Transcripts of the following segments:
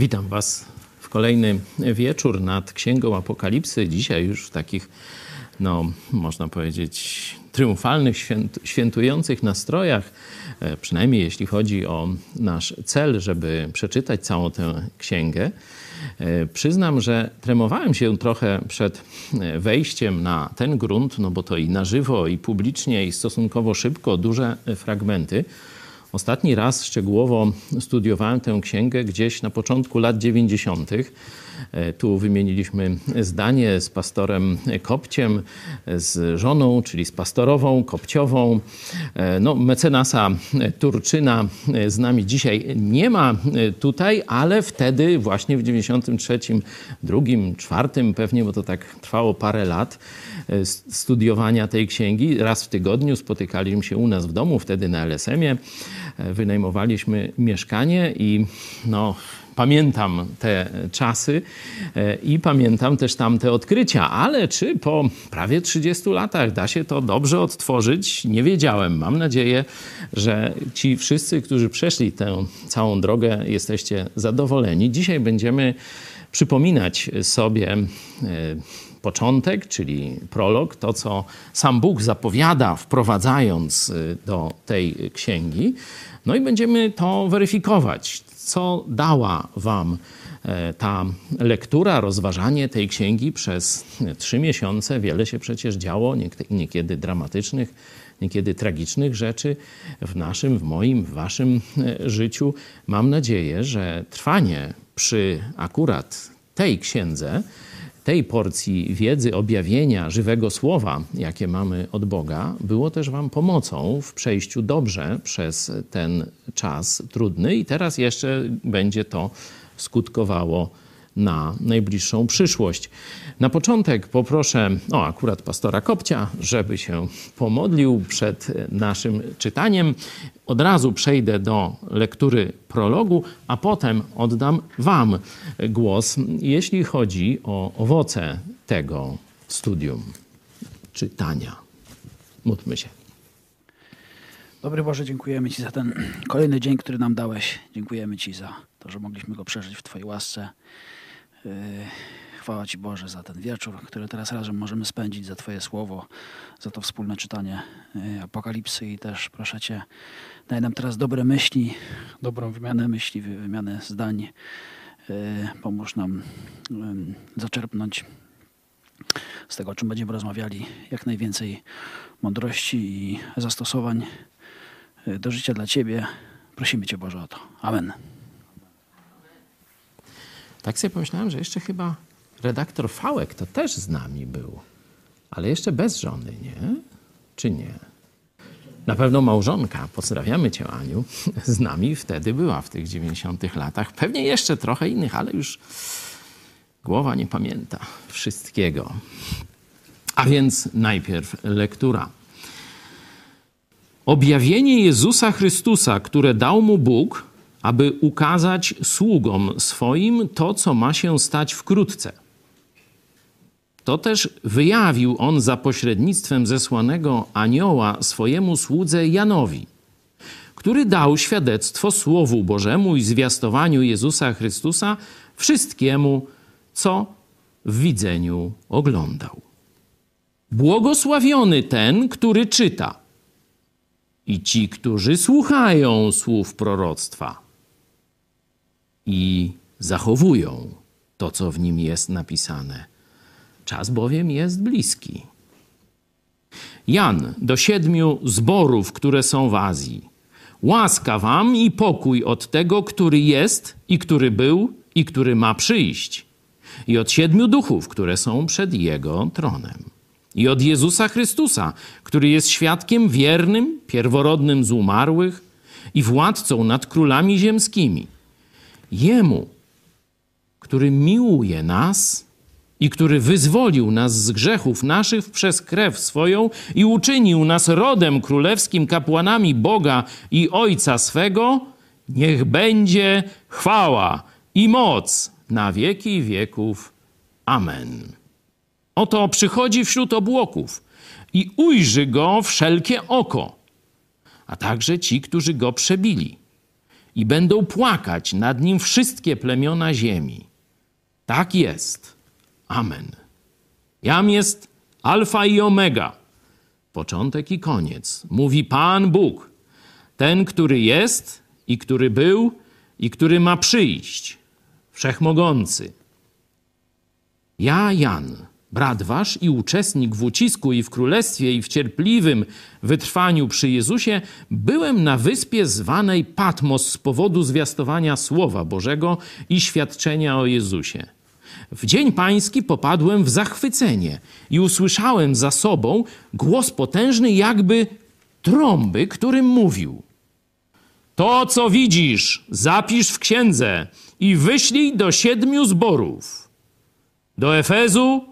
Witam Was w kolejny wieczór nad Księgą Apokalipsy. Dzisiaj już w takich, no, można powiedzieć, triumfalnych, świętujących nastrojach, e, przynajmniej jeśli chodzi o nasz cel, żeby przeczytać całą tę księgę. E, przyznam, że tremowałem się trochę przed e, wejściem na ten grunt, no bo to i na żywo, i publicznie, i stosunkowo szybko, duże fragmenty. Ostatni raz szczegółowo studiowałem tę księgę gdzieś na początku lat 90. E, tu wymieniliśmy zdanie z pastorem Kopciem, z żoną, czyli z pastorową Kopciową. E, no, mecenasa Turczyna z nami dzisiaj nie ma tutaj, ale wtedy właśnie w 93, drugim, czwartym pewnie, bo to tak trwało parę lat e, studiowania tej księgi. Raz w tygodniu spotykaliśmy się u nas w domu, wtedy na LSM-ie. Wynajmowaliśmy mieszkanie i no, pamiętam te czasy e, i pamiętam też tamte odkrycia, ale czy po prawie 30 latach da się to dobrze odtworzyć, nie wiedziałem. Mam nadzieję, że ci wszyscy, którzy przeszli tę całą drogę, jesteście zadowoleni. Dzisiaj będziemy przypominać sobie e, początek, czyli prolog, to co sam Bóg zapowiada, wprowadzając e, do tej księgi. No i będziemy to weryfikować co dała Wam e, ta lektura, rozważanie tej księgi przez trzy miesiące. Wiele się przecież działo, niekiedy dramatycznych, niekiedy tragicznych rzeczy w naszym, w moim, w Waszym e, życiu. Mam nadzieję, że trwanie przy akurat tej księdze, tej porcji wiedzy, objawienia, żywego słowa, jakie mamy od Boga, było też Wam pomocą w przejściu dobrze przez ten czas trudny. I teraz jeszcze będzie to skutkowało na najbliższą przyszłość. Na początek poproszę, o akurat pastora Kopcia, żeby się pomodlił przed naszym czytaniem. Od razu przejdę do lektury prologu, a potem oddam Wam głos, jeśli chodzi o owoce tego studium czytania. Módlmy się. Dobry Boże, dziękujemy Ci za ten kolejny dzień, który nam dałeś. Dziękujemy Ci za to, że mogliśmy go przeżyć w Twojej łasce. Yy, chwała Ci Boże za ten wieczór, który teraz razem możemy spędzić, za Twoje słowo, za to wspólne czytanie yy, Apokalipsy i też proszę Cię, daj nam teraz dobre myśli, dobrą wymianę myśli, wymianę zdań. Yy, pomóż nam zaczerpnąć z tego, o czym będziemy rozmawiali, jak najwięcej mądrości i zastosowań do życia dla Ciebie. Prosimy Cię Boże o to. Amen. Tak sobie pomyślałem, że jeszcze chyba redaktor Fałek to też z nami był, ale jeszcze bez żony, nie? Czy nie? Na pewno małżonka, pozdrawiamy Cię Aniu, z nami wtedy była w tych 90 latach. Pewnie jeszcze trochę innych, ale już głowa nie pamięta wszystkiego. A więc najpierw lektura. Objawienie Jezusa Chrystusa, które dał mu Bóg, aby ukazać sługom swoim to, co ma się stać wkrótce. To też wyjawił on za pośrednictwem zesłanego anioła swojemu słudze Janowi, który dał świadectwo Słowu Bożemu i zwiastowaniu Jezusa Chrystusa wszystkiemu, co w widzeniu oglądał. Błogosławiony ten, który czyta i ci, którzy słuchają słów proroctwa i zachowują to, co w nim jest napisane. Czas bowiem jest bliski. Jan do siedmiu zborów, które są w Azji. Łaska wam i pokój od tego, który jest i który był i który ma przyjść, i od siedmiu duchów, które są przed jego tronem, i od Jezusa Chrystusa, który jest świadkiem wiernym, pierworodnym z umarłych i władcą nad królami ziemskimi Jemu, który miłuje nas i który wyzwolił nas z grzechów naszych przez krew swoją i uczynił nas rodem królewskim, kapłanami Boga i Ojca swego, niech będzie chwała i moc na wieki wieków. Amen. Oto przychodzi wśród obłoków i ujrzy go wszelkie oko, a także ci, którzy go przebili i będą płakać nad nim wszystkie plemiona ziemi. Tak jest. Amen. Jam jest Alfa i Omega, początek i koniec, mówi Pan Bóg, ten, który jest i który był i który ma przyjść, wszechmogący. Ja, Jan, brat wasz i uczestnik w ucisku i w królestwie i w cierpliwym wytrwaniu przy Jezusie, byłem na wyspie zwanej Patmos z powodu zwiastowania Słowa Bożego i świadczenia o Jezusie. W dzień pański popadłem w zachwycenie i usłyszałem za sobą głos potężny, jakby trąby, którym mówił: To, co widzisz, zapisz w księdze i wyślij do siedmiu zborów: do Efezu,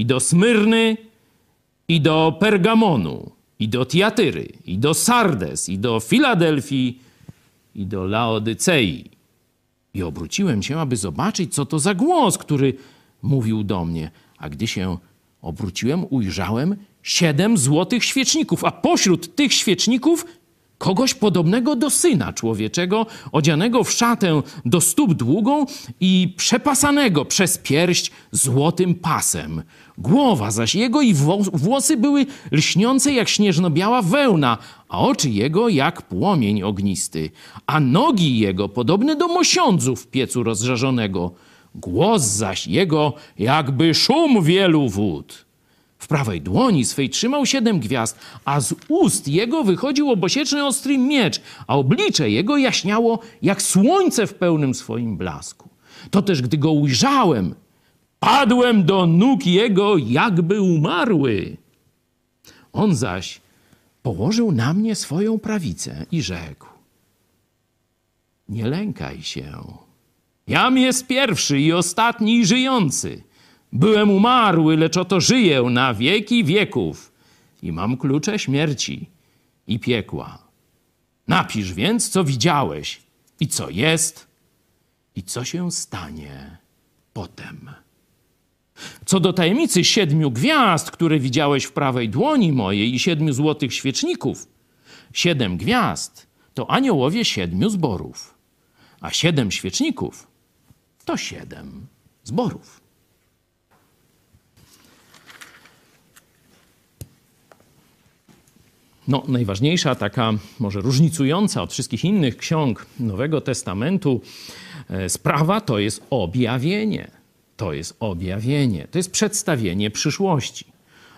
i do Smyrny, i do Pergamonu, i do Tiatyry, i do Sardes, i do Filadelfii, i do Laodycei. I obróciłem się, aby zobaczyć, co to za głos, który mówił do mnie. A gdy się obróciłem, ujrzałem siedem złotych świeczników, a pośród tych świeczników kogoś podobnego do syna człowieczego, odzianego w szatę do stóp długą i przepasanego przez pierś złotym pasem. Głowa zaś jego i włosy były lśniące jak śnieżno-biała wełna, a oczy jego jak płomień ognisty, a nogi jego podobne do mosiądzów w piecu rozżarzonego. Głos zaś jego jakby szum wielu wód. Prawej dłoni swej trzymał siedem gwiazd, a z ust jego wychodził obosieczny ostry miecz, a oblicze jego jaśniało jak słońce w pełnym swoim blasku. To też, gdy go ujrzałem, padłem do nóg jego, jakby umarły. On zaś położył na mnie swoją prawicę i rzekł: Nie lękaj się. Jam jest pierwszy i ostatni żyjący. Byłem umarły, lecz oto żyję na wieki wieków i mam klucze śmierci i piekła. Napisz więc, co widziałeś i co jest i co się stanie potem. Co do tajemnicy siedmiu gwiazd, które widziałeś w prawej dłoni mojej i siedmiu złotych świeczników, siedem gwiazd to aniołowie siedmiu zborów, a siedem świeczników to siedem zborów. No, najważniejsza, taka może różnicująca od wszystkich innych ksiąg Nowego Testamentu e, sprawa to jest objawienie. To jest objawienie, to jest przedstawienie przyszłości.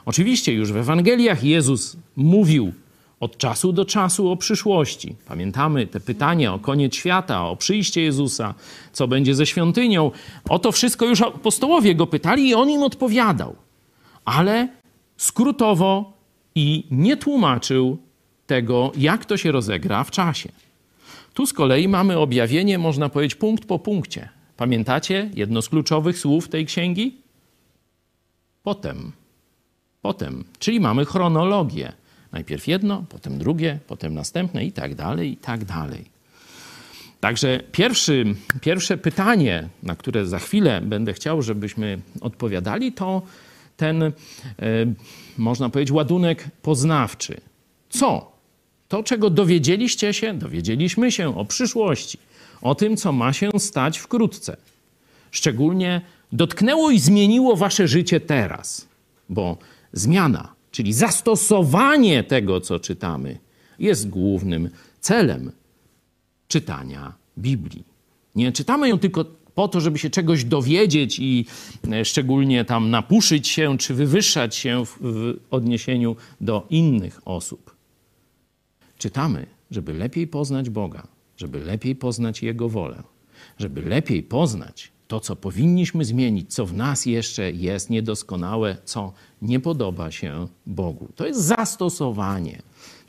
Oczywiście już w Ewangeliach Jezus mówił od czasu do czasu o przyszłości. Pamiętamy te pytania o koniec świata, o przyjście Jezusa, co będzie ze świątynią. O to wszystko już apostołowie go pytali i on im odpowiadał. Ale skrótowo i nie tłumaczył tego, jak to się rozegra w czasie. Tu z kolei mamy objawienie, można powiedzieć, punkt po punkcie. Pamiętacie jedno z kluczowych słów tej księgi? Potem. Potem. Czyli mamy chronologię. Najpierw jedno, potem drugie, potem następne i tak dalej, i tak dalej. Także pierwszy, pierwsze pytanie, na które za chwilę będę chciał, żebyśmy odpowiadali, to ten, e, można powiedzieć, ładunek poznawczy. Co? To, czego dowiedzieliście się, dowiedzieliśmy się o przyszłości, o tym, co ma się stać wkrótce. Szczególnie dotknęło i zmieniło wasze życie teraz, bo zmiana, czyli zastosowanie tego, co czytamy, jest głównym celem czytania Biblii. Nie czytamy ją tylko po to, żeby się czegoś dowiedzieć i e, szczególnie tam napuszyć się czy wywyższać się w, w odniesieniu do innych osób. Czytamy, żeby lepiej poznać Boga, żeby lepiej poznać Jego wolę, żeby lepiej poznać to, co powinniśmy zmienić, co w nas jeszcze jest niedoskonałe, co nie podoba się Bogu. To jest zastosowanie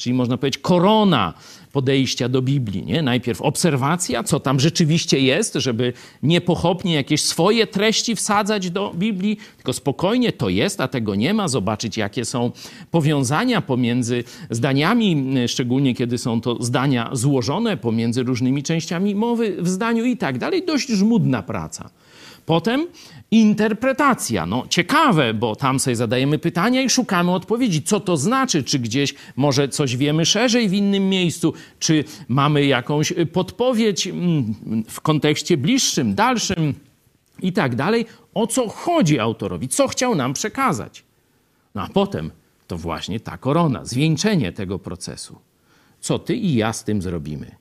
czyli można powiedzieć korona podejścia do Biblii. Nie? Najpierw obserwacja, co tam rzeczywiście jest, żeby nie pochopnie jakieś swoje treści wsadzać do Biblii, tylko spokojnie to jest, a tego nie ma, zobaczyć jakie są powiązania pomiędzy zdaniami, szczególnie kiedy są to zdania złożone pomiędzy różnymi częściami mowy w zdaniu i tak dalej. Dość żmudna praca. Potem interpretacja. No ciekawe, bo tam sobie zadajemy pytania i szukamy odpowiedzi. Co to znaczy? Czy gdzieś może coś wiemy szerzej w innym miejscu? Czy mamy jakąś podpowiedź mm, w kontekście bliższym, dalszym i tak dalej? O co chodzi autorowi? Co chciał nam przekazać? No a potem to właśnie ta korona, zwieńczenie tego procesu. Co ty i ja z tym zrobimy?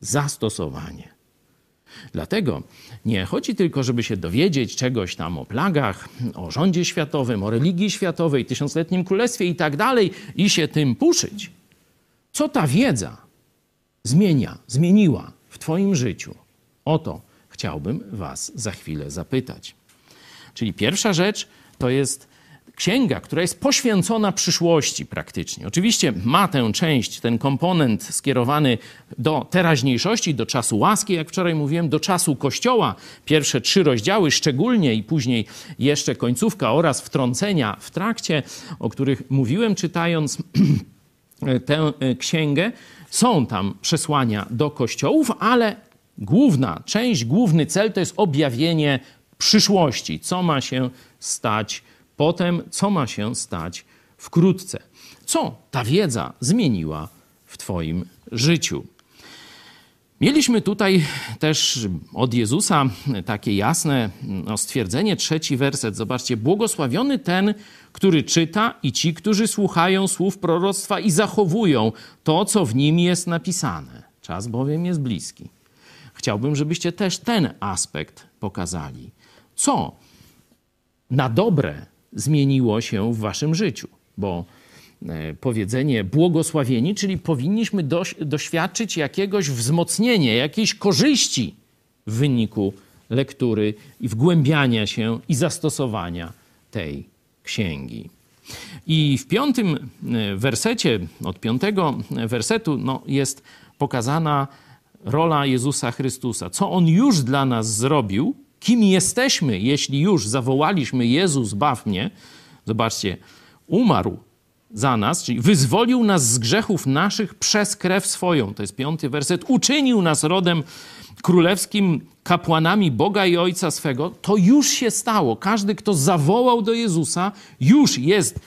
Zastosowanie. Dlatego nie chodzi tylko, żeby się dowiedzieć czegoś tam o plagach, o rządzie światowym, o religii światowej, tysiącletnim królestwie i tak dalej i się tym puszyć. Co ta wiedza zmienia, zmieniła w Twoim życiu? O to chciałbym Was za chwilę zapytać. Czyli pierwsza rzecz to jest księga, która jest poświęcona przyszłości praktycznie. Oczywiście ma tę część, ten komponent skierowany do teraźniejszości, do czasu łaski, jak wczoraj mówiłem, do czasu Kościoła. Pierwsze trzy rozdziały szczególnie i później jeszcze końcówka oraz wtrącenia w trakcie, o których mówiłem czytając tę księgę. Są tam przesłania do kościołów, ale główna część, główny cel to jest objawienie przyszłości, co ma się stać potem, co ma się stać wkrótce. Co ta wiedza zmieniła w Twoim życiu? Mieliśmy tutaj też od Jezusa takie jasne no, stwierdzenie, trzeci werset. Zobaczcie, błogosławiony ten, który czyta i ci, którzy słuchają słów proroctwa i zachowują to, co w nim jest napisane. Czas bowiem jest bliski. Chciałbym, żebyście też ten aspekt pokazali. Co na dobre zmieniło się w waszym życiu, bo e, powiedzenie błogosławieni, czyli powinniśmy doświadczyć jakiegoś wzmocnienia, jakiejś korzyści w wyniku lektury i wgłębiania się i zastosowania tej księgi. I w piątym e, wersecie, od piątego wersetu, no, jest pokazana rola Jezusa Chrystusa, co On już dla nas zrobił, kim jesteśmy, jeśli już zawołaliśmy Jezus, baw mnie. Zobaczcie, umarł za nas, czyli wyzwolił nas z grzechów naszych przez krew swoją. To jest piąty werset. Uczynił nas rodem królewskim, kapłanami Boga i Ojca swego. To już się stało. Każdy, kto zawołał do Jezusa, już jest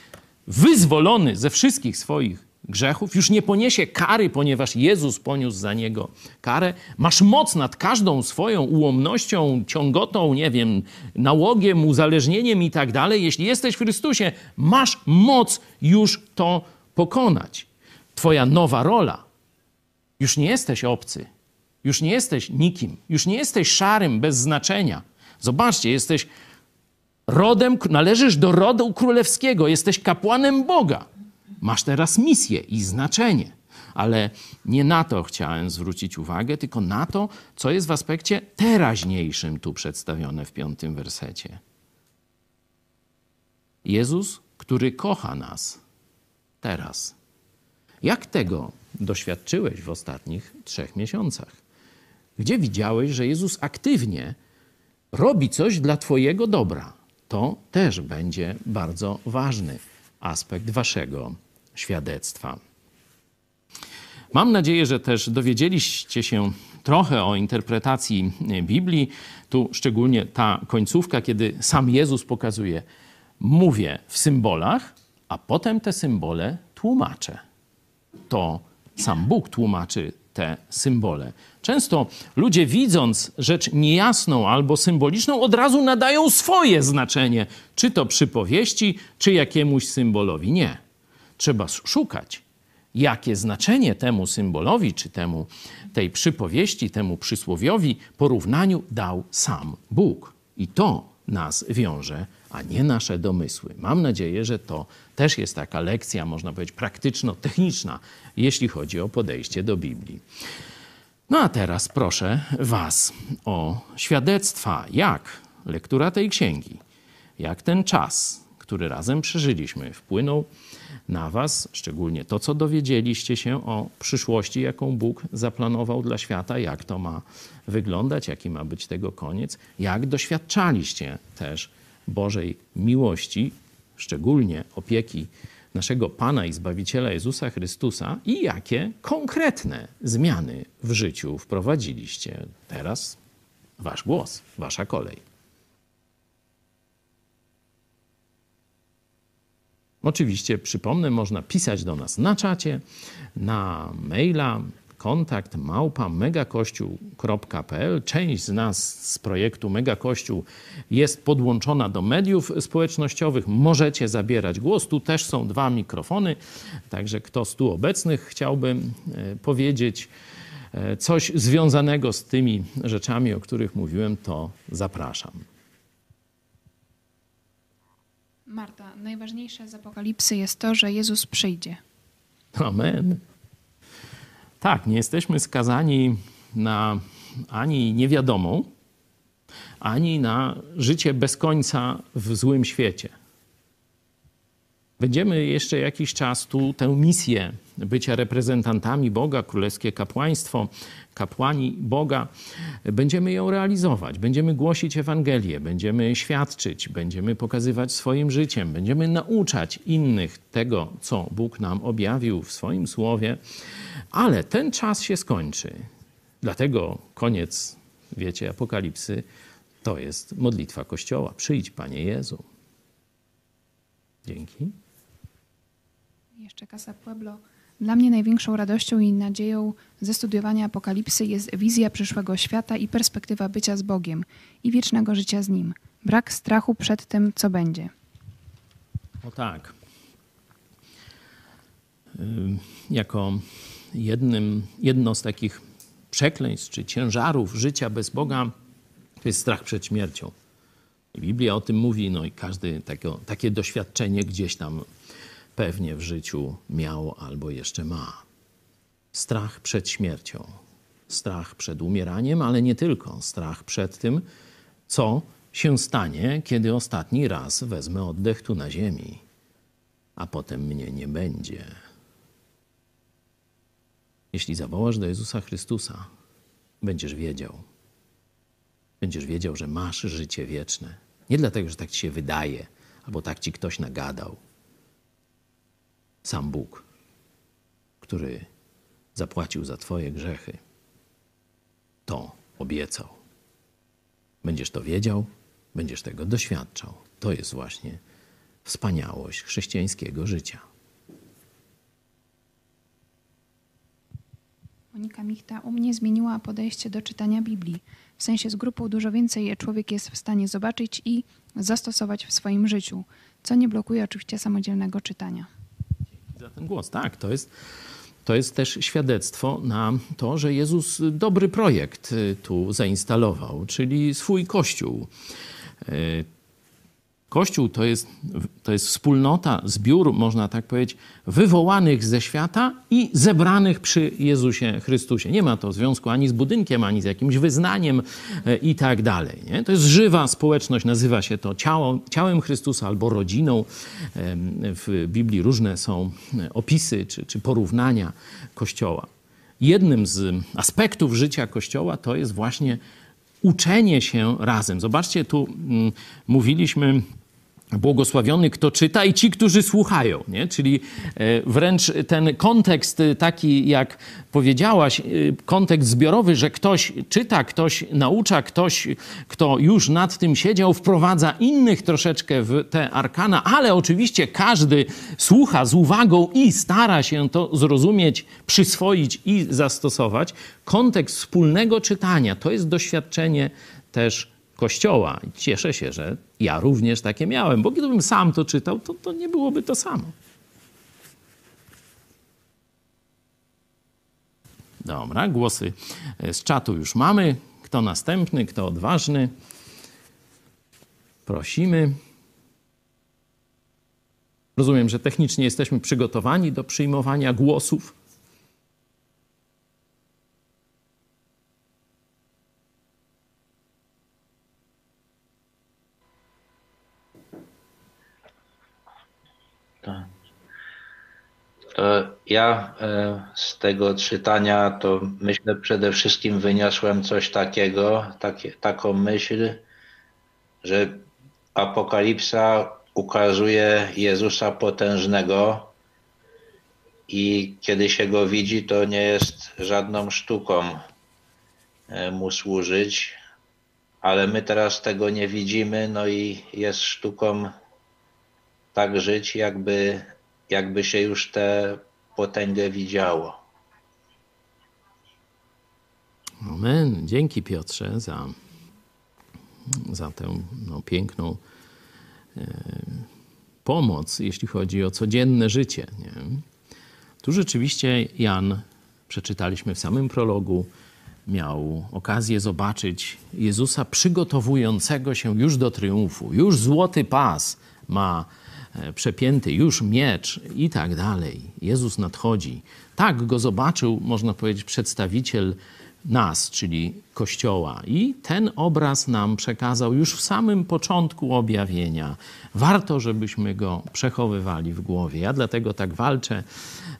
wyzwolony ze wszystkich swoich grzechów, już nie poniesie kary, ponieważ Jezus poniósł za niego karę. Masz moc nad każdą swoją ułomnością, ciągotą, nie wiem, nałogiem, uzależnieniem i tak dalej. Jeśli jesteś w Chrystusie, masz moc już to pokonać. Twoja nowa rola. Już nie jesteś obcy, już nie jesteś nikim, już nie jesteś szarym, bez znaczenia. Zobaczcie, jesteś rodem, należysz do rodu królewskiego, jesteś kapłanem Boga. Masz teraz misję i znaczenie. Ale nie na to chciałem zwrócić uwagę, tylko na to, co jest w aspekcie teraźniejszym tu przedstawione w piątym wersecie. Jezus, który kocha nas teraz. Jak tego doświadczyłeś w ostatnich trzech miesiącach? Gdzie widziałeś, że Jezus aktywnie robi coś dla Twojego dobra? To też będzie bardzo ważny aspekt Waszego świadectwa. Mam nadzieję, że też dowiedzieliście się trochę o interpretacji Biblii. Tu szczególnie ta końcówka, kiedy sam Jezus pokazuje, mówię w symbolach, a potem te symbole tłumaczę. To sam Bóg tłumaczy te symbole. Często ludzie, widząc rzecz niejasną albo symboliczną, od razu nadają swoje znaczenie, czy to przypowieści, czy jakiemuś symbolowi. Nie. Trzeba szukać, jakie znaczenie temu symbolowi, czy temu, tej przypowieści, temu przysłowiowi, porównaniu dał sam Bóg. I to nas wiąże, a nie nasze domysły. Mam nadzieję, że to też jest taka lekcja, można powiedzieć, praktyczno-techniczna, jeśli chodzi o podejście do Biblii. No a teraz proszę Was o świadectwa, jak lektura tej księgi, jak ten czas, który razem przeżyliśmy, wpłynął na Was, szczególnie to, co dowiedzieliście się o przyszłości, jaką Bóg zaplanował dla świata, jak to ma wyglądać, jaki ma być tego koniec, jak doświadczaliście też Bożej miłości, szczególnie opieki naszego Pana i Zbawiciela Jezusa Chrystusa i jakie konkretne zmiany w życiu wprowadziliście. Teraz Wasz głos, Wasza kolej. Oczywiście przypomnę, można pisać do nas na czacie, na maila kontakt małpa megakościół.pl. Część z nas z projektu Megakościół jest podłączona do mediów społecznościowych. Możecie zabierać głos. Tu też są dwa mikrofony, także kto z tu obecnych chciałby e, powiedzieć e, coś związanego z tymi rzeczami, o których mówiłem, to zapraszam. Marta, najważniejsze z Apokalipsy jest to, że Jezus przyjdzie. Amen. Tak, nie jesteśmy skazani na ani niewiadomą, ani na życie bez końca w złym świecie. Będziemy jeszcze jakiś czas tu tę misję bycia reprezentantami Boga, królewskie kapłaństwo, kapłani Boga, będziemy ją realizować. Będziemy głosić Ewangelię, będziemy świadczyć, będziemy pokazywać swoim życiem, będziemy nauczać innych tego, co Bóg nam objawił w swoim słowie, ale ten czas się skończy. Dlatego koniec, wiecie, Apokalipsy to jest modlitwa Kościoła. Przyjdź, Panie Jezu. Dzięki. Jeszcze Casa Pueblo. Dla mnie największą radością i nadzieją ze studiowania Apokalipsy jest wizja przyszłego świata i perspektywa bycia z Bogiem i wiecznego życia z Nim. Brak strachu przed tym, co będzie. O tak. Jako jednym, jedno z takich przekleństw czy ciężarów życia bez Boga to jest strach przed śmiercią. Biblia o tym mówi, no i każdy takie, takie doświadczenie gdzieś tam pewnie w życiu miał albo jeszcze ma. Strach przed śmiercią, strach przed umieraniem, ale nie tylko. Strach przed tym, co się stanie, kiedy ostatni raz wezmę oddech tu na ziemi, a potem mnie nie będzie. Jeśli zawołasz do Jezusa Chrystusa, będziesz wiedział. Będziesz wiedział, że masz życie wieczne. Nie dlatego, że tak ci się wydaje, albo tak ci ktoś nagadał. Sam Bóg, który zapłacił za Twoje grzechy, to obiecał. Będziesz to wiedział, będziesz tego doświadczał. To jest właśnie wspaniałość chrześcijańskiego życia. Monika Michta u mnie zmieniła podejście do czytania Biblii. W sensie z grupą dużo więcej człowiek jest w stanie zobaczyć i zastosować w swoim życiu, co nie blokuje oczywiście samodzielnego czytania. Ten głos, tak, to jest, to jest też świadectwo na to, że Jezus dobry projekt y, tu zainstalował, czyli swój Kościół. Kościół to jest, to jest wspólnota, zbiór, można tak powiedzieć, wywołanych ze świata i zebranych przy Jezusie Chrystusie. Nie ma to związku ani z budynkiem, ani z jakimś wyznaniem e, i tak dalej. Nie? To jest żywa społeczność, nazywa się to ciało, ciałem Chrystusa albo rodziną. W Biblii różne są opisy czy, czy porównania Kościoła. Jednym z aspektów życia Kościoła to jest właśnie uczenie się razem. Zobaczcie, tu mm, mówiliśmy błogosławiony, kto czyta i ci, którzy słuchają. Nie? Czyli e, wręcz ten kontekst taki, jak powiedziałaś, e, kontekst zbiorowy, że ktoś czyta, ktoś naucza, ktoś, kto już nad tym siedział, wprowadza innych troszeczkę w te arkana, ale oczywiście każdy słucha z uwagą i stara się to zrozumieć, przyswoić i zastosować. Kontekst wspólnego czytania to jest doświadczenie też Kościoła. Cieszę się, że ja również takie miałem, bo gdybym sam to czytał, to, to nie byłoby to samo. Dobra, głosy z czatu już mamy. Kto następny, kto odważny? Prosimy. Rozumiem, że technicznie jesteśmy przygotowani do przyjmowania głosów. Ja e, z tego czytania to myślę przede wszystkim wyniosłem coś takiego, takie, taką myśl, że Apokalipsa ukazuje Jezusa potężnego i kiedy się go widzi, to nie jest żadną sztuką e, mu służyć, ale my teraz tego nie widzimy, no i jest sztuką tak żyć, jakby, jakby się już tę potęgę widziało. Amen. Dzięki Piotrze za, za tę no, piękną e, pomoc, jeśli chodzi o codzienne życie. Nie? Tu rzeczywiście Jan, przeczytaliśmy w samym prologu, miał okazję zobaczyć Jezusa przygotowującego się już do triumfu. Już złoty pas ma przepięty, już miecz i tak dalej. Jezus nadchodzi. Tak go zobaczył, można powiedzieć, przedstawiciel nas, czyli Kościoła. I ten obraz nam przekazał już w samym początku objawienia. Warto, żebyśmy go przechowywali w głowie. Ja dlatego tak walczę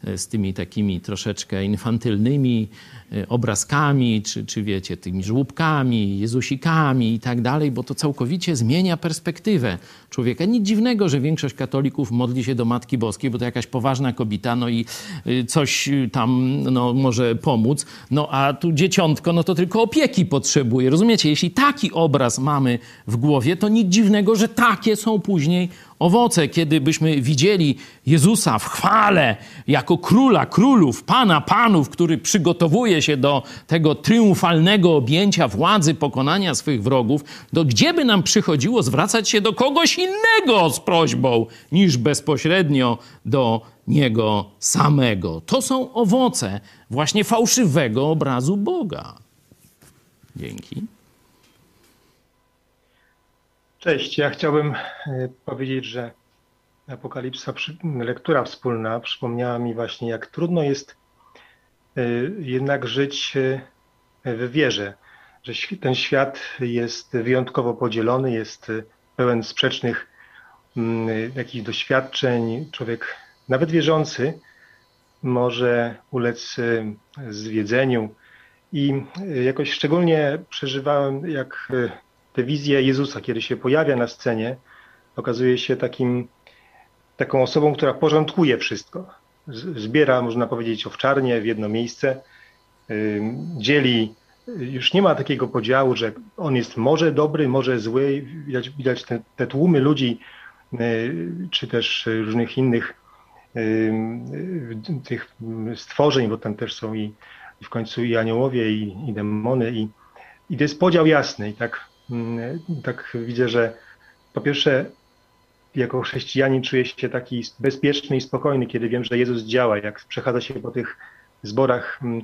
e, z tymi takimi troszeczkę infantylnymi e, obrazkami, czy, czy wiecie, tymi żłóbkami, jezusikami i tak dalej, bo to całkowicie zmienia perspektywę człowieka. Nic dziwnego, że większość katolików modli się do Matki Boskiej, bo to jakaś poważna kobieta, no i y, coś tam no, może pomóc. No a tu dzieciątko, no to tylko opieki potrzebuje. Rozumiecie? Jeśli taki obraz mamy w głowie, to nic dziwnego, że takie są później owoce, kiedy byśmy widzieli Jezusa w chwale jako króla królów, pana panów, który przygotowuje się do tego triumfalnego objęcia władzy, pokonania swych wrogów, to gdzie by nam przychodziło zwracać się do kogoś innego z prośbą, niż bezpośrednio do Niego samego? To są owoce właśnie fałszywego obrazu Boga. Dzięki. Cześć, ja chciałbym e, powiedzieć, że Apokalipsa, lektura wspólna przypomniała mi właśnie, jak trudno jest e, jednak żyć e, w wierze, że ten świat jest wyjątkowo podzielony, jest pełen sprzecznych mm, jakichś doświadczeń. Człowiek, nawet wierzący, może ulec zwiedzeniu. I jakoś szczególnie przeżywałem, jak tę wizję Jezusa, kiedy się pojawia na scenie, okazuje się takim, taką osobą, która porządkuje wszystko. Zbiera, można powiedzieć, owczarnie w jedno miejsce, dzieli, już nie ma takiego podziału, że on jest może dobry, może zły. Widać, widać te, te tłumy ludzi, czy też różnych innych tych stworzeń, bo tam też są i, w końcu i aniołowie, i, i demony, i, i to jest podział jasny. I tak Mm, tak widzę, że po pierwsze, jako chrześcijanin czuję się taki bezpieczny i spokojny, kiedy wiem, że Jezus działa, jak przechadza się po tych zborach, mm,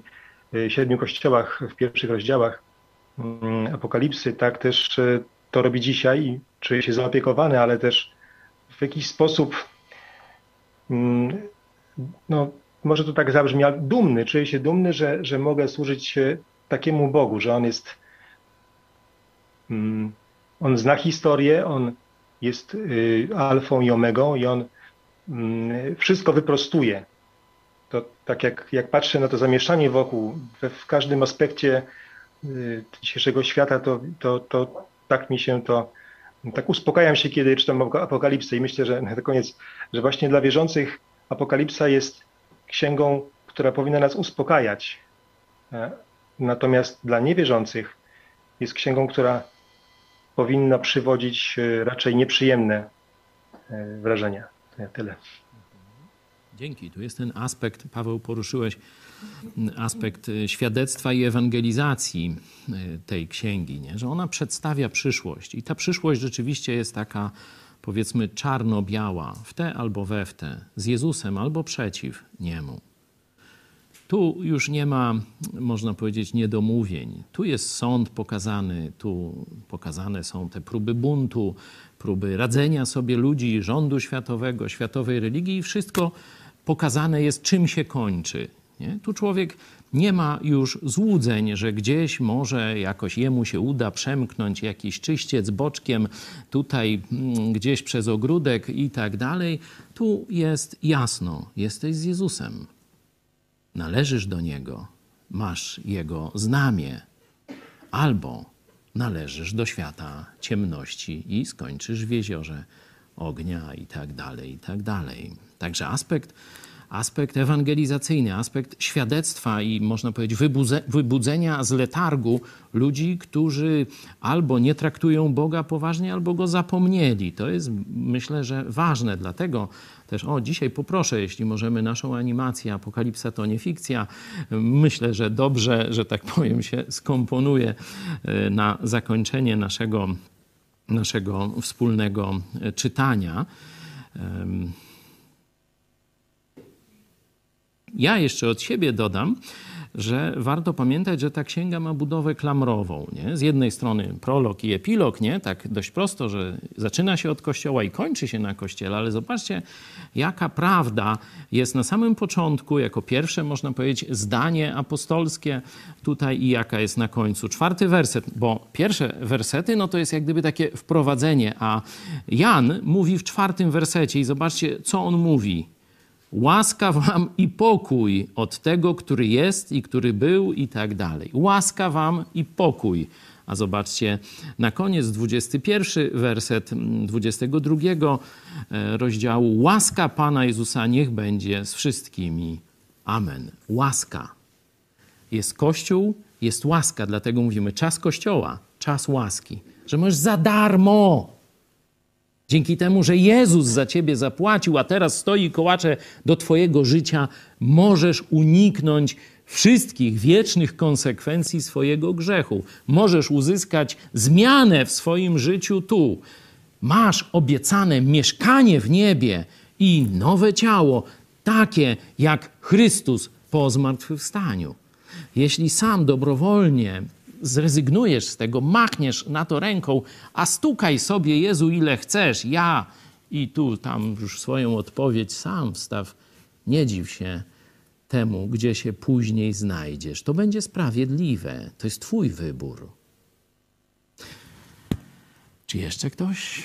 y, siedmiu kościołach w pierwszych rozdziałach mm, Apokalipsy, tak też y, to robi dzisiaj i czuję się zaopiekowany, ale też w jakiś sposób, no może to tak zabrzmi, ale dumny, czuję się dumny, że, że mogę służyć y, takiemu Bogu, że On jest Mm, on zna historię, on jest y, alfą i omegą i on mm, wszystko wyprostuje. To tak jak, jak patrzę na to zamieszanie wokół, w każdym aspekcie y, dzisiejszego świata, to, to, to tak mi się to, tak uspokajam się, kiedy czytam Apokalipsę i myślę, że na koniec, że właśnie dla wierzących Apokalipsa jest księgą, która powinna nas uspokajać. E, natomiast dla niewierzących jest księgą, która powinna przywodzić e, raczej nieprzyjemne e, wrażenia. To ja tyle. Dzięki. Tu jest ten aspekt, Paweł, poruszyłeś aspekt świadectwa i ewangelizacji tej księgi, nie? że ona przedstawia przyszłość. I ta przyszłość rzeczywiście jest taka, powiedzmy, czarno-biała, w te albo we w te, z Jezusem albo przeciw niemu. Tu już nie ma, można powiedzieć, niedomówień. Tu jest sąd pokazany, tu pokazane są te próby buntu, próby radzenia sobie ludzi, rządu światowego, światowej religii i wszystko pokazane jest, czym się kończy. Nie? Tu człowiek nie ma już złudzeń, że gdzieś może jakoś jemu się uda przemknąć jakiś czyściec boczkiem, tutaj mm, gdzieś przez ogródek i tak dalej. Tu jest jasno, jesteś z Jezusem należysz do Niego, masz Jego znamie, albo należysz do świata ciemności i skończysz w jeziorze ognia i tak dalej, i tak dalej. Także aspekt aspekt ewangelizacyjny, aspekt świadectwa i można powiedzieć wybudzenia z letargu ludzi, którzy albo nie traktują Boga poważnie, albo go zapomnieli. To jest myślę, że ważne. Dlatego też, o, dzisiaj poproszę, jeśli możemy naszą animację, Apokalipsa to nie fikcja. Myślę, że dobrze, że tak powiem, się skomponuje e, na zakończenie naszego, naszego wspólnego e, czytania. Ja jeszcze od siebie dodam, że warto pamiętać, że ta księga ma budowę klamrową. Nie? Z jednej strony prolog i epilog, nie? tak dość prosto, że zaczyna się od kościoła i kończy się na kościele, ale zobaczcie, jaka prawda jest na samym początku, jako pierwsze, można powiedzieć, zdanie apostolskie tutaj i jaka jest na końcu. Czwarty werset, bo pierwsze wersety, no to jest jak gdyby takie wprowadzenie, a Jan mówi w czwartym wersecie i zobaczcie, co on mówi. Łaska wam i pokój od tego, który jest i który był i tak dalej. Łaska wam i pokój. A zobaczcie, na koniec 21 werset 22 e, rozdziału. Łaska Pana Jezusa niech będzie z wszystkimi. Amen. Łaska. Jest Kościół, jest łaska, dlatego mówimy czas Kościoła, czas łaski. Że możesz za darmo Dzięki temu, że Jezus za ciebie zapłacił, a teraz stoi kołacze do twojego życia, możesz uniknąć wszystkich wiecznych konsekwencji swojego grzechu. Możesz uzyskać zmianę w swoim życiu tu. Masz obiecane mieszkanie w niebie i nowe ciało, takie jak Chrystus po zmartwychwstaniu. Jeśli sam dobrowolnie zrezygnujesz z tego, machniesz na to ręką, a stukaj sobie, Jezu, ile chcesz, ja i tu, tam już swoją odpowiedź sam wstaw. Nie dziw się temu, gdzie się później znajdziesz. To będzie sprawiedliwe. To jest Twój wybór. Czy jeszcze ktoś?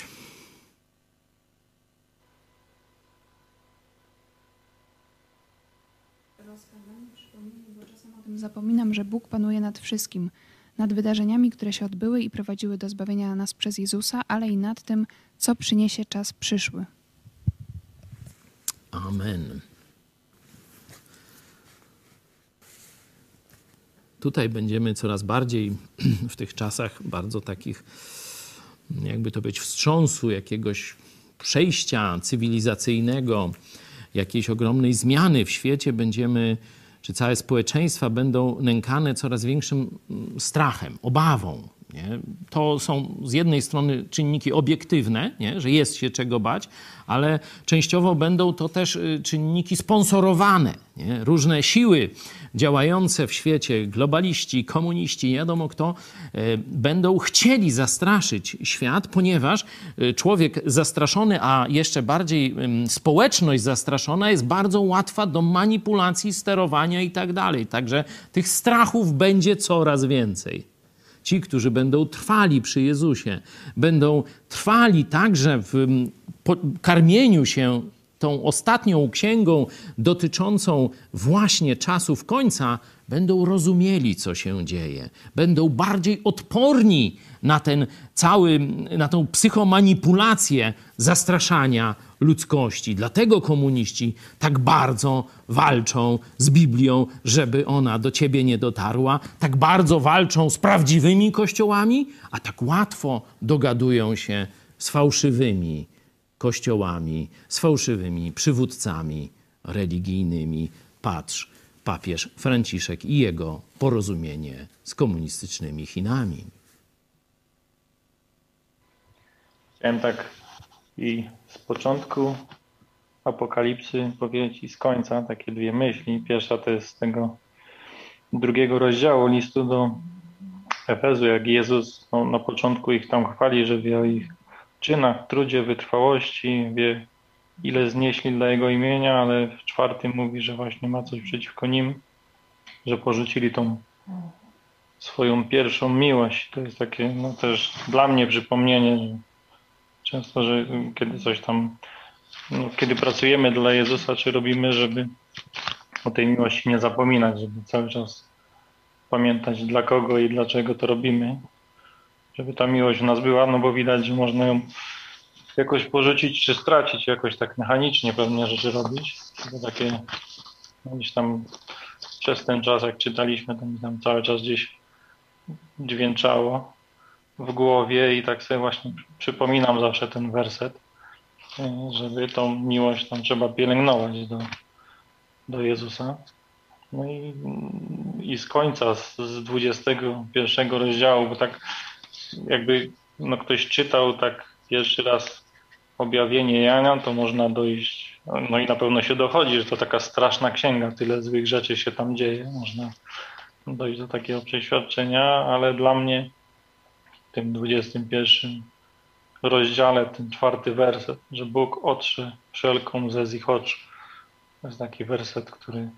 Zapominam, że Bóg panuje nad wszystkim nad wydarzeniami, które się odbyły i prowadziły do zbawienia nas przez Jezusa, ale i nad tym, co przyniesie czas przyszły. Amen. Tutaj będziemy coraz bardziej w tych czasach bardzo takich, jakby to być, wstrząsu, jakiegoś przejścia cywilizacyjnego, jakiejś ogromnej zmiany w świecie będziemy czy całe społeczeństwa będą nękane coraz większym mm, strachem, obawą. Nie? To są z jednej strony czynniki obiektywne, nie? że jest się czego bać, ale częściowo będą to też y, czynniki sponsorowane. Nie? Różne siły działające w świecie, globaliści, komuniści, nie wiadomo kto, e, będą chcieli zastraszyć świat, ponieważ e, człowiek zastraszony, a jeszcze bardziej społeczność zastraszona jest bardzo łatwa do manipulacji, sterowania i tak dalej. Także tych strachów będzie coraz więcej. Ci, którzy będą trwali przy Jezusie, będą trwali także w karmieniu się tą ostatnią księgą dotyczącą właśnie czasów końca, będą rozumieli, co się dzieje, będą bardziej odporni na ten cały, na tą psychomanipulację zastraszania ludzkości. Dlatego komuniści tak bardzo walczą z Biblią, żeby ona do ciebie nie dotarła, tak bardzo walczą z prawdziwymi kościołami, a tak łatwo dogadują się z fałszywymi kościołami, z fałszywymi przywódcami religijnymi. Patrz, papież Franciszek i jego porozumienie z komunistycznymi Chinami. Chciałem tak i z początku apokalipsy powiedzieć i z końca takie dwie myśli. Pierwsza to jest z tego drugiego rozdziału listu do Efezu, jak Jezus no, na początku ich tam chwali, że o ich czynach, trudzie, wytrwałości, wie ile znieśli dla Jego imienia, ale w czwartym mówi, że właśnie ma coś przeciwko nim, że porzucili tą swoją pierwszą miłość. To jest takie no, też dla mnie przypomnienie, że często, że kiedy coś tam, no, kiedy pracujemy dla Jezusa, czy robimy, żeby o tej miłości nie zapominać, żeby cały czas pamiętać dla kogo i dlaczego to robimy żeby ta miłość w nas była, no bo widać, że można ją jakoś porzucić czy stracić, jakoś tak mechanicznie pewne rzeczy robić. To takie no, gdzieś tam przez ten czas, jak czytaliśmy, to mi tam cały czas gdzieś dźwięczało w głowie i tak sobie właśnie przypominam zawsze ten werset, żeby tą miłość tam trzeba pielęgnować do, do Jezusa. No i, i z końca, z 21 rozdziału, bo tak jakby no ktoś czytał tak pierwszy raz objawienie Jana, to można dojść, no i na pewno się dochodzi, że to taka straszna księga, tyle złych rzeczy się tam dzieje, można dojść do takiego przeświadczenia, ale dla mnie w tym 21 rozdziale, ten czwarty werset, że Bóg otrze wszelką ze z ich oczu. To jest taki werset, który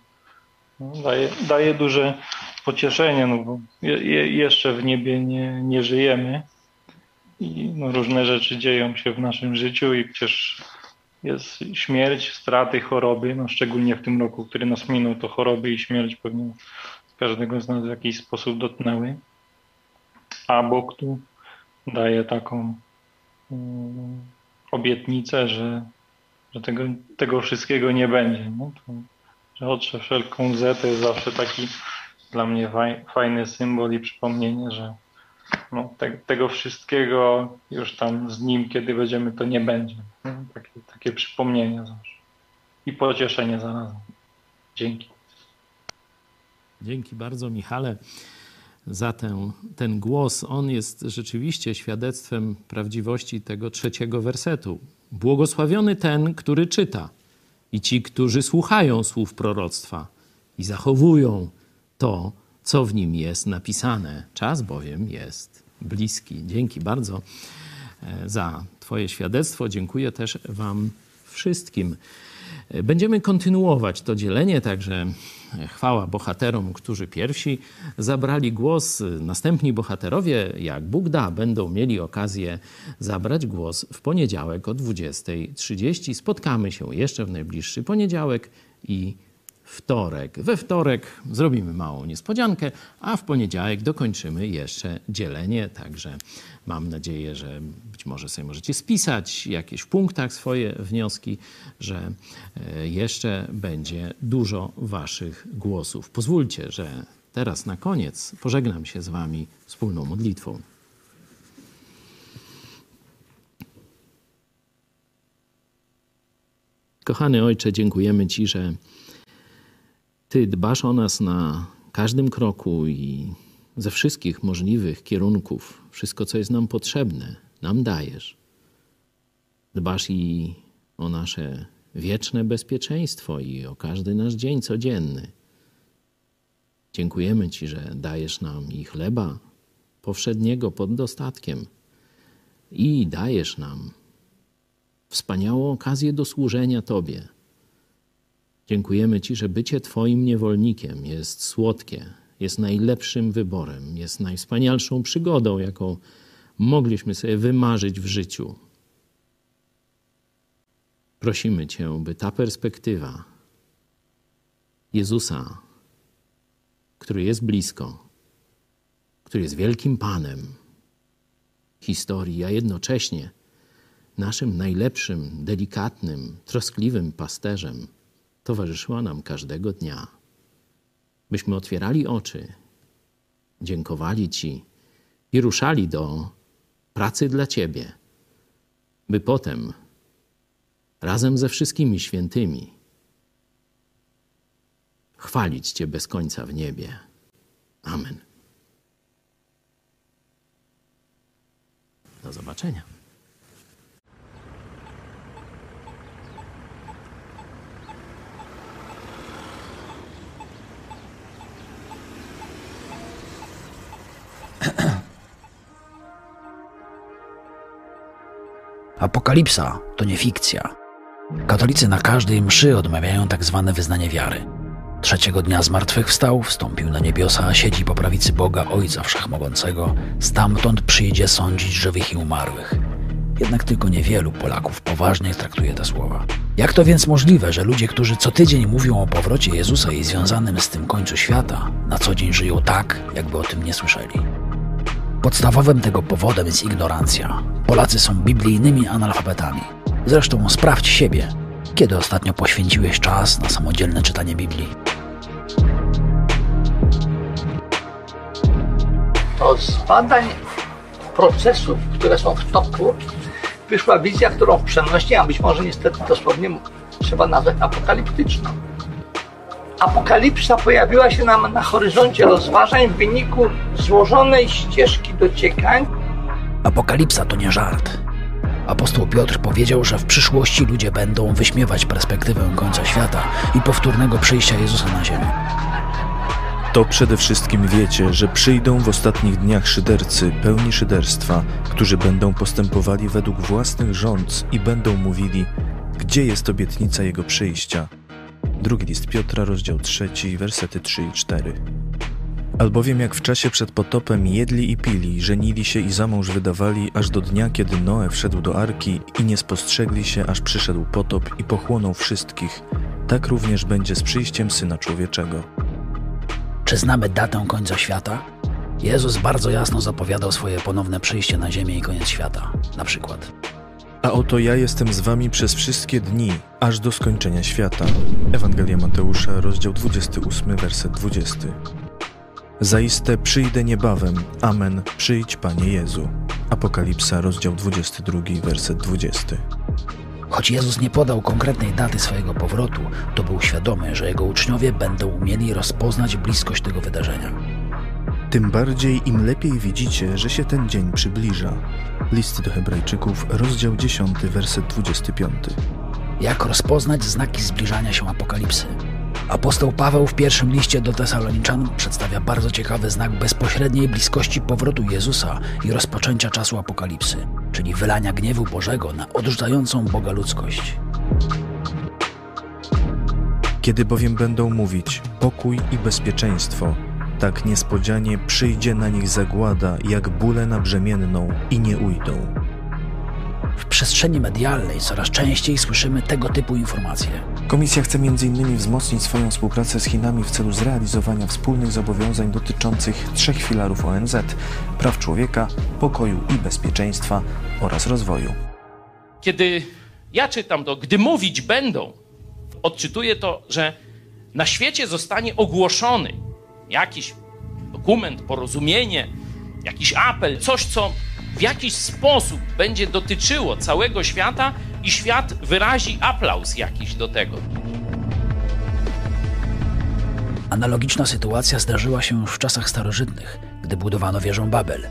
no, daje, daje duże pocieszenie, no bo je, jeszcze w niebie nie, nie żyjemy i no, różne rzeczy dzieją się w naszym życiu i przecież jest śmierć, straty, choroby, no szczególnie w tym roku, który nas minął, to choroby i śmierć pewnie każdego z nas w jakiś sposób dotknęły. A Bóg tu daje taką um, obietnicę, że, że tego, tego wszystkiego nie będzie. No to, że otrze wszelką łzę to jest zawsze taki dla mnie fajny symbol i przypomnienie, że no, te, tego wszystkiego już tam z nim, kiedy będziemy, to nie będzie. No, takie, takie przypomnienie zawsze. I pocieszenie zarazem. Dzięki. Dzięki bardzo, Michale, za ten, ten głos. On jest rzeczywiście świadectwem prawdziwości tego trzeciego wersetu. Błogosławiony ten, który czyta, i ci, którzy słuchają słów proroctwa i zachowują to, co w nim jest napisane. Czas bowiem jest bliski. Dzięki bardzo e, za Twoje świadectwo. Dziękuję też Wam wszystkim. Będziemy kontynuować to dzielenie, także chwała bohaterom, którzy pierwsi zabrali głos. Następni bohaterowie, jak Bóg da, będą mieli okazję zabrać głos w poniedziałek o 20.30. Spotkamy się jeszcze w najbliższy poniedziałek i wtorek. We wtorek zrobimy małą niespodziankę, a w poniedziałek dokończymy jeszcze dzielenie. Także mam nadzieję, że być może sobie możecie spisać jakieś w punktach swoje wnioski, że e, jeszcze będzie dużo Waszych głosów. Pozwólcie, że teraz na koniec pożegnam się z Wami wspólną modlitwą. Kochany Ojcze, dziękujemy Ci, że ty dbasz o nas na każdym kroku i ze wszystkich możliwych kierunków. Wszystko, co jest nam potrzebne, nam dajesz. Dbasz i o nasze wieczne bezpieczeństwo i o każdy nasz dzień codzienny. Dziękujemy Ci, że dajesz nam i chleba powszedniego pod dostatkiem i dajesz nam wspaniałą okazję do służenia Tobie Dziękujemy Ci, że bycie Twoim niewolnikiem jest słodkie, jest najlepszym wyborem, jest najwspanialszą przygodą, jaką mogliśmy sobie wymarzyć w życiu. Prosimy Cię, by ta perspektywa Jezusa, który jest blisko, który jest wielkim Panem historii, a jednocześnie naszym najlepszym, delikatnym, troskliwym pasterzem, towarzyszyła nam każdego dnia. Byśmy otwierali oczy, dziękowali Ci i ruszali do pracy dla Ciebie, by potem razem ze wszystkimi świętymi chwalić Cię bez końca w niebie. Amen. Do zobaczenia. Apokalipsa to nie fikcja. Katolicy na każdej mszy odmawiają tak zwane wyznanie wiary. Trzeciego dnia zmartwychwstał, wstąpił na niebiosa, siedzi po prawicy Boga Ojca Wszechmogącego. Stamtąd przyjdzie sądzić żywych i umarłych. Jednak tylko niewielu Polaków poważnie traktuje te słowa. Jak to więc możliwe, że ludzie, którzy co tydzień mówią o powrocie Jezusa i związanym z tym końcu świata, na co dzień żyją tak, jakby o tym nie słyszeli? Podstawowym tego powodem jest ignorancja. Polacy są biblijnymi analfabetami. Zresztą sprawdź siebie, kiedy ostatnio poświęciłeś czas na samodzielne czytanie Biblii. To z badań procesów, które są w toku, wyszła wizja, którą w przenośni, a być może niestety dosłownie trzeba nazwać apokaliptyczną. Apokalipsa pojawiła się nam na horyzoncie rozważań w wyniku złożonej ścieżki dociekań. Apokalipsa to nie żart. Apostoł Piotr powiedział, że w przyszłości ludzie będą wyśmiewać perspektywę końca świata i powtórnego przyjścia Jezusa na ziemię. To przede wszystkim wiecie, że przyjdą w ostatnich dniach szydercy pełni szyderstwa, którzy będą postępowali według własnych rządz i będą mówili, gdzie jest obietnica Jego przyjścia. Drugi list Piotra, rozdział 3, wersety 3 i 4. Albowiem jak w czasie przed potopem jedli i pili, żenili się i za mąż wydawali, aż do dnia, kiedy Noe wszedł do arki i nie spostrzegli się, aż przyszedł potop i pochłonął wszystkich, tak również będzie z przyjściem Syna Człowieczego. Czy znamy datę końca świata? Jezus bardzo jasno zapowiadał swoje ponowne przyjście na ziemię i koniec świata. Na przykład. A oto ja jestem z wami przez wszystkie dni, aż do skończenia świata. Ewangelia Mateusza, rozdział 28, werset 20. Zaiste przyjdę niebawem. Amen. Przyjdź, Panie Jezu. Apokalipsa, rozdział 22, werset 20. Choć Jezus nie podał konkretnej daty swojego powrotu, to był świadomy, że jego uczniowie będą umieli rozpoznać bliskość tego wydarzenia. Tym bardziej im lepiej widzicie, że się ten dzień przybliża. List do Hebrajczyków, rozdział 10, werset 25. Jak rozpoznać znaki zbliżania się apokalipsy? Apostoł Paweł w pierwszym liście do Tesaloniczan przedstawia bardzo ciekawy znak bezpośredniej bliskości powrotu Jezusa i rozpoczęcia czasu apokalipsy, czyli wylania gniewu Bożego na odrzucającą Boga ludzkość. Kiedy bowiem będą mówić pokój i bezpieczeństwo, tak niespodzianie przyjdzie na nich zagłada, jak bóle na brzemienną i nie ujdą. W przestrzeni medialnej coraz częściej słyszymy tego typu informacje. Komisja chce m.in. wzmocnić swoją współpracę z Chinami w celu zrealizowania wspólnych zobowiązań dotyczących trzech filarów ONZ: praw człowieka, pokoju i bezpieczeństwa oraz rozwoju. Kiedy ja czytam to, gdy mówić będą, odczytuję to, że na świecie zostanie ogłoszony jakiś dokument, porozumienie, jakiś apel, coś, co w jakiś sposób będzie dotyczyło całego świata i świat wyrazi aplauz jakiś do tego. Analogiczna sytuacja zdarzyła się już w czasach starożytnych, gdy budowano wieżę Babel.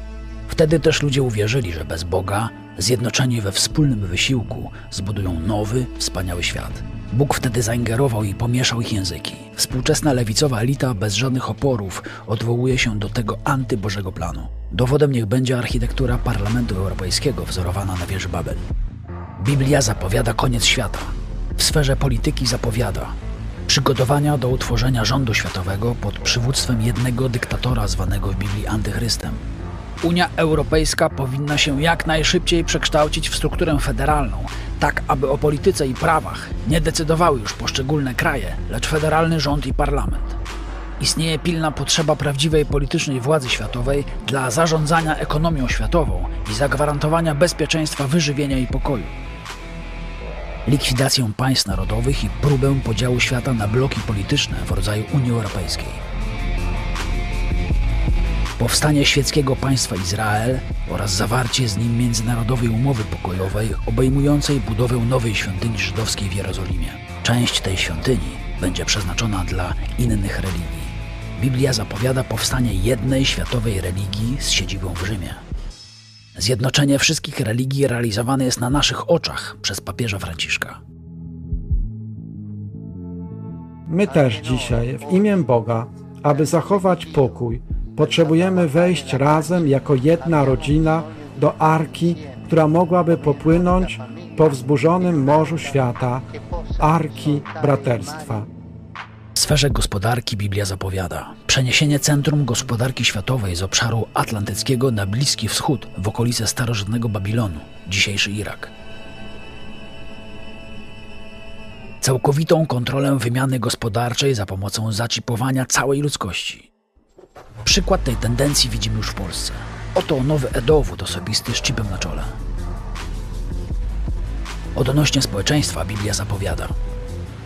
Wtedy też ludzie uwierzyli, że bez Boga, zjednoczeni we wspólnym wysiłku, zbudują nowy, wspaniały świat. Bóg wtedy zaingerował i pomieszał ich języki. Współczesna lewicowa elita bez żadnych oporów odwołuje się do tego antybożego planu. Dowodem niech będzie architektura Parlamentu Europejskiego wzorowana na wieży Babel. Biblia zapowiada koniec świata. W sferze polityki zapowiada przygotowania do utworzenia rządu światowego pod przywództwem jednego dyktatora zwanego w Biblii antychrystem. Unia Europejska powinna się jak najszybciej przekształcić w strukturę federalną, tak aby o polityce i prawach nie decydowały już poszczególne kraje, lecz federalny rząd i parlament. Istnieje pilna potrzeba prawdziwej politycznej władzy światowej dla zarządzania ekonomią światową i zagwarantowania bezpieczeństwa wyżywienia i pokoju. Likwidację państw narodowych i próbę podziału świata na bloki polityczne w rodzaju Unii Europejskiej. Powstanie świeckiego państwa Izrael oraz zawarcie z nim międzynarodowej umowy pokojowej obejmującej budowę nowej świątyni żydowskiej w Jerozolimie. Część tej świątyni będzie przeznaczona dla innych religii. Biblia zapowiada powstanie jednej światowej religii z siedzibą w Rzymie. Zjednoczenie wszystkich religii realizowane jest na naszych oczach przez papieża Franciszka. My też dzisiaj, w imię Boga, aby zachować pokój, potrzebujemy wejść razem jako jedna rodzina do arki, która mogłaby popłynąć po wzburzonym morzu świata, arki braterstwa. W sferze gospodarki Biblia zapowiada przeniesienie centrum gospodarki światowej z obszaru atlantyckiego na Bliski Wschód w okolice starożytnego Babilonu, dzisiejszy Irak. Całkowitą kontrolę wymiany gospodarczej za pomocą zaczipowania całej ludzkości. Przykład tej tendencji widzimy już w Polsce. Oto nowy edowód osobisty z chipem na czole. Odnośnie społeczeństwa Biblia zapowiada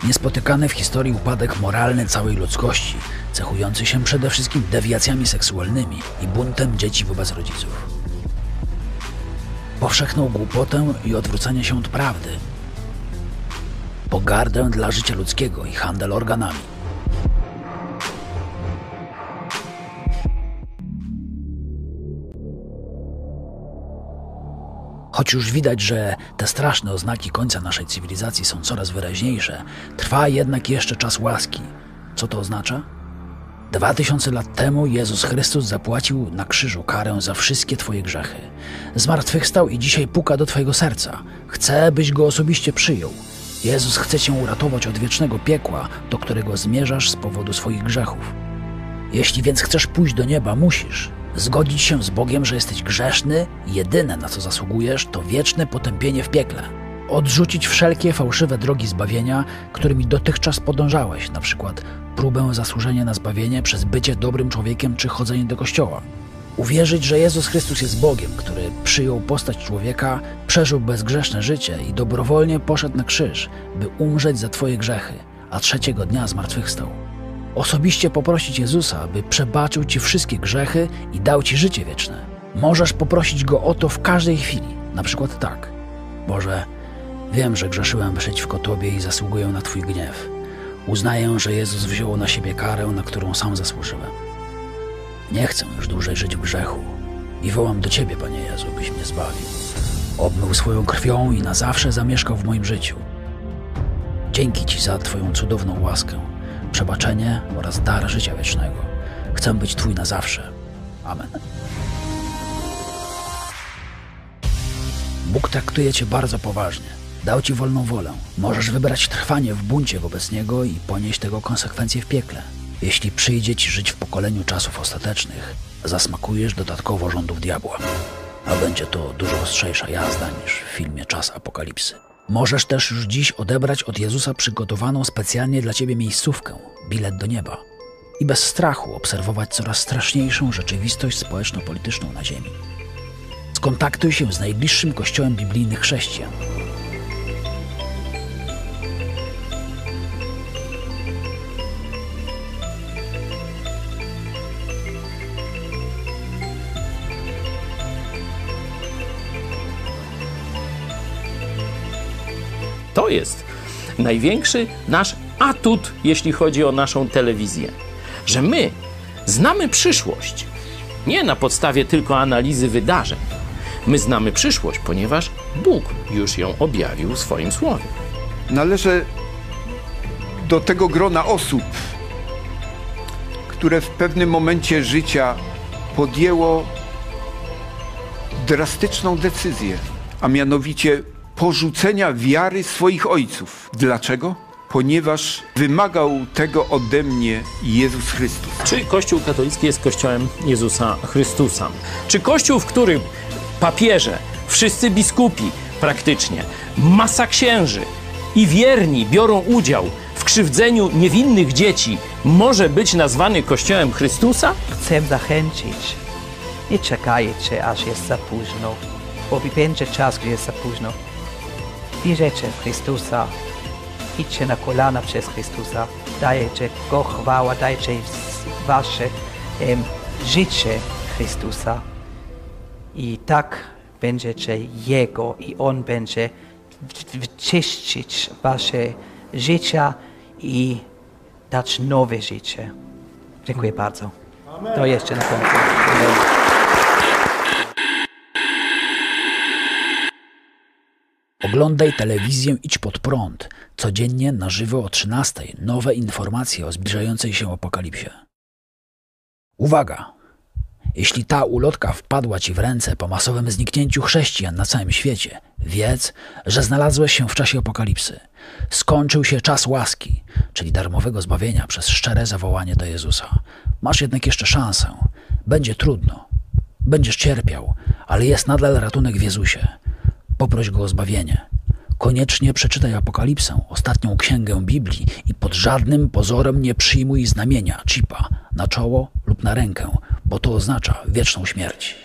niespotykany w historii upadek moralny całej ludzkości, cechujący się przede wszystkim dewiacjami seksualnymi i buntem dzieci wobec rodziców. Powszechną głupotę i odwrócenie się od prawdy, pogardę dla życia ludzkiego i handel organami. Choć już widać, że te straszne oznaki końca naszej cywilizacji są coraz wyraźniejsze, trwa jednak jeszcze czas łaski. Co to oznacza? Dwa tysiące lat temu Jezus Chrystus zapłacił na krzyżu karę za wszystkie Twoje grzechy. Zmartwychwstał i dzisiaj puka do Twojego serca. Chce, byś go osobiście przyjął. Jezus chce Cię uratować od wiecznego piekła, do którego zmierzasz z powodu swoich grzechów. Jeśli więc chcesz pójść do nieba, musisz zgodzić się z Bogiem, że jesteś grzeszny jedyne na co zasługujesz to wieczne potępienie w piekle. Odrzucić wszelkie fałszywe drogi zbawienia, którymi dotychczas podążałeś, na przykład próbę zasłużenia na zbawienie przez bycie dobrym człowiekiem czy chodzenie do kościoła. Uwierzyć, że Jezus Chrystus jest Bogiem, który przyjął postać człowieka, przeżył bezgrzeszne życie i dobrowolnie poszedł na krzyż, by umrzeć za Twoje grzechy, a trzeciego dnia zmartwychwstał. Osobiście poprosić Jezusa, by przebaczył Ci wszystkie grzechy i dał Ci życie wieczne. Możesz poprosić Go o to w każdej chwili, na przykład tak. Boże, wiem, że grzeszyłem przeciwko Tobie i zasługuję na Twój gniew. Uznaję, że Jezus wziął na siebie karę, na którą sam zasłużyłem. Nie chcę już dłużej żyć w grzechu i wołam do Ciebie, Panie Jezu, byś mnie zbawił. Obmył swoją krwią i na zawsze zamieszkał w moim życiu. Dzięki Ci za Twoją cudowną łaskę, przebaczenie oraz dar życia wiecznego. Chcę być Twój na zawsze. Amen. Bóg traktuje Cię bardzo poważnie. Dał Ci wolną wolę. Możesz wybrać trwanie w buncie wobec Niego i ponieść tego konsekwencje w piekle. Jeśli przyjdzie Ci żyć w pokoleniu czasów ostatecznych, zasmakujesz dodatkowo rządów diabła. A będzie to dużo ostrzejsza jazda niż w filmie Czas Apokalipsy. Możesz też już dziś odebrać od Jezusa przygotowaną specjalnie dla Ciebie miejscówkę, bilet do nieba. I bez strachu obserwować coraz straszniejszą rzeczywistość społeczno-polityczną na Ziemi. Skontaktuj się z najbliższym kościołem biblijnych chrześcijan. Jest największy nasz atut, jeśli chodzi o naszą telewizję. Że my znamy przyszłość. Nie na podstawie tylko analizy wydarzeń. My znamy przyszłość, ponieważ Bóg już ją objawił w swoim słowie. Należę do tego grona osób, które w pewnym momencie życia podjęło drastyczną decyzję, a mianowicie porzucenia wiary swoich ojców. Dlaczego? Ponieważ wymagał tego ode mnie Jezus Chrystus. Czy Kościół katolicki jest Kościołem Jezusa Chrystusa? Czy Kościół, w którym papieże, wszyscy biskupi praktycznie, masa księży i wierni biorą udział w krzywdzeniu niewinnych dzieci, może być nazwany Kościołem Chrystusa? Chcę zachęcić. Nie czekajcie, aż jest za późno, bo będzie czas, gdy jest za późno. Wierzycie w Chrystusa, idźcie na kolana przez Chrystusa, dajecie Go chwała, dajcie wasze em, życie Chrystusa i tak będziecie Jego i On będzie wyczyścić wasze życia i dać nowe życie. Dziękuję bardzo. To jeszcze na końcu. Oglądaj telewizję Idź Pod Prąd. Codziennie na żywo o 13. Nowe informacje o zbliżającej się apokalipsie. Uwaga! Jeśli ta ulotka wpadła Ci w ręce po masowym zniknięciu chrześcijan na całym świecie, wiedz, że znalazłeś się w czasie apokalipsy. Skończył się czas łaski, czyli darmowego zbawienia przez szczere zawołanie do Jezusa. Masz jednak jeszcze szansę. Będzie trudno. Będziesz cierpiał, ale jest nadal ratunek w Jezusie. Poproś go o zbawienie. Koniecznie przeczytaj Apokalipsę, ostatnią księgę Biblii i pod żadnym pozorem nie przyjmuj znamienia, chipa, na czoło lub na rękę, bo to oznacza wieczną śmierć.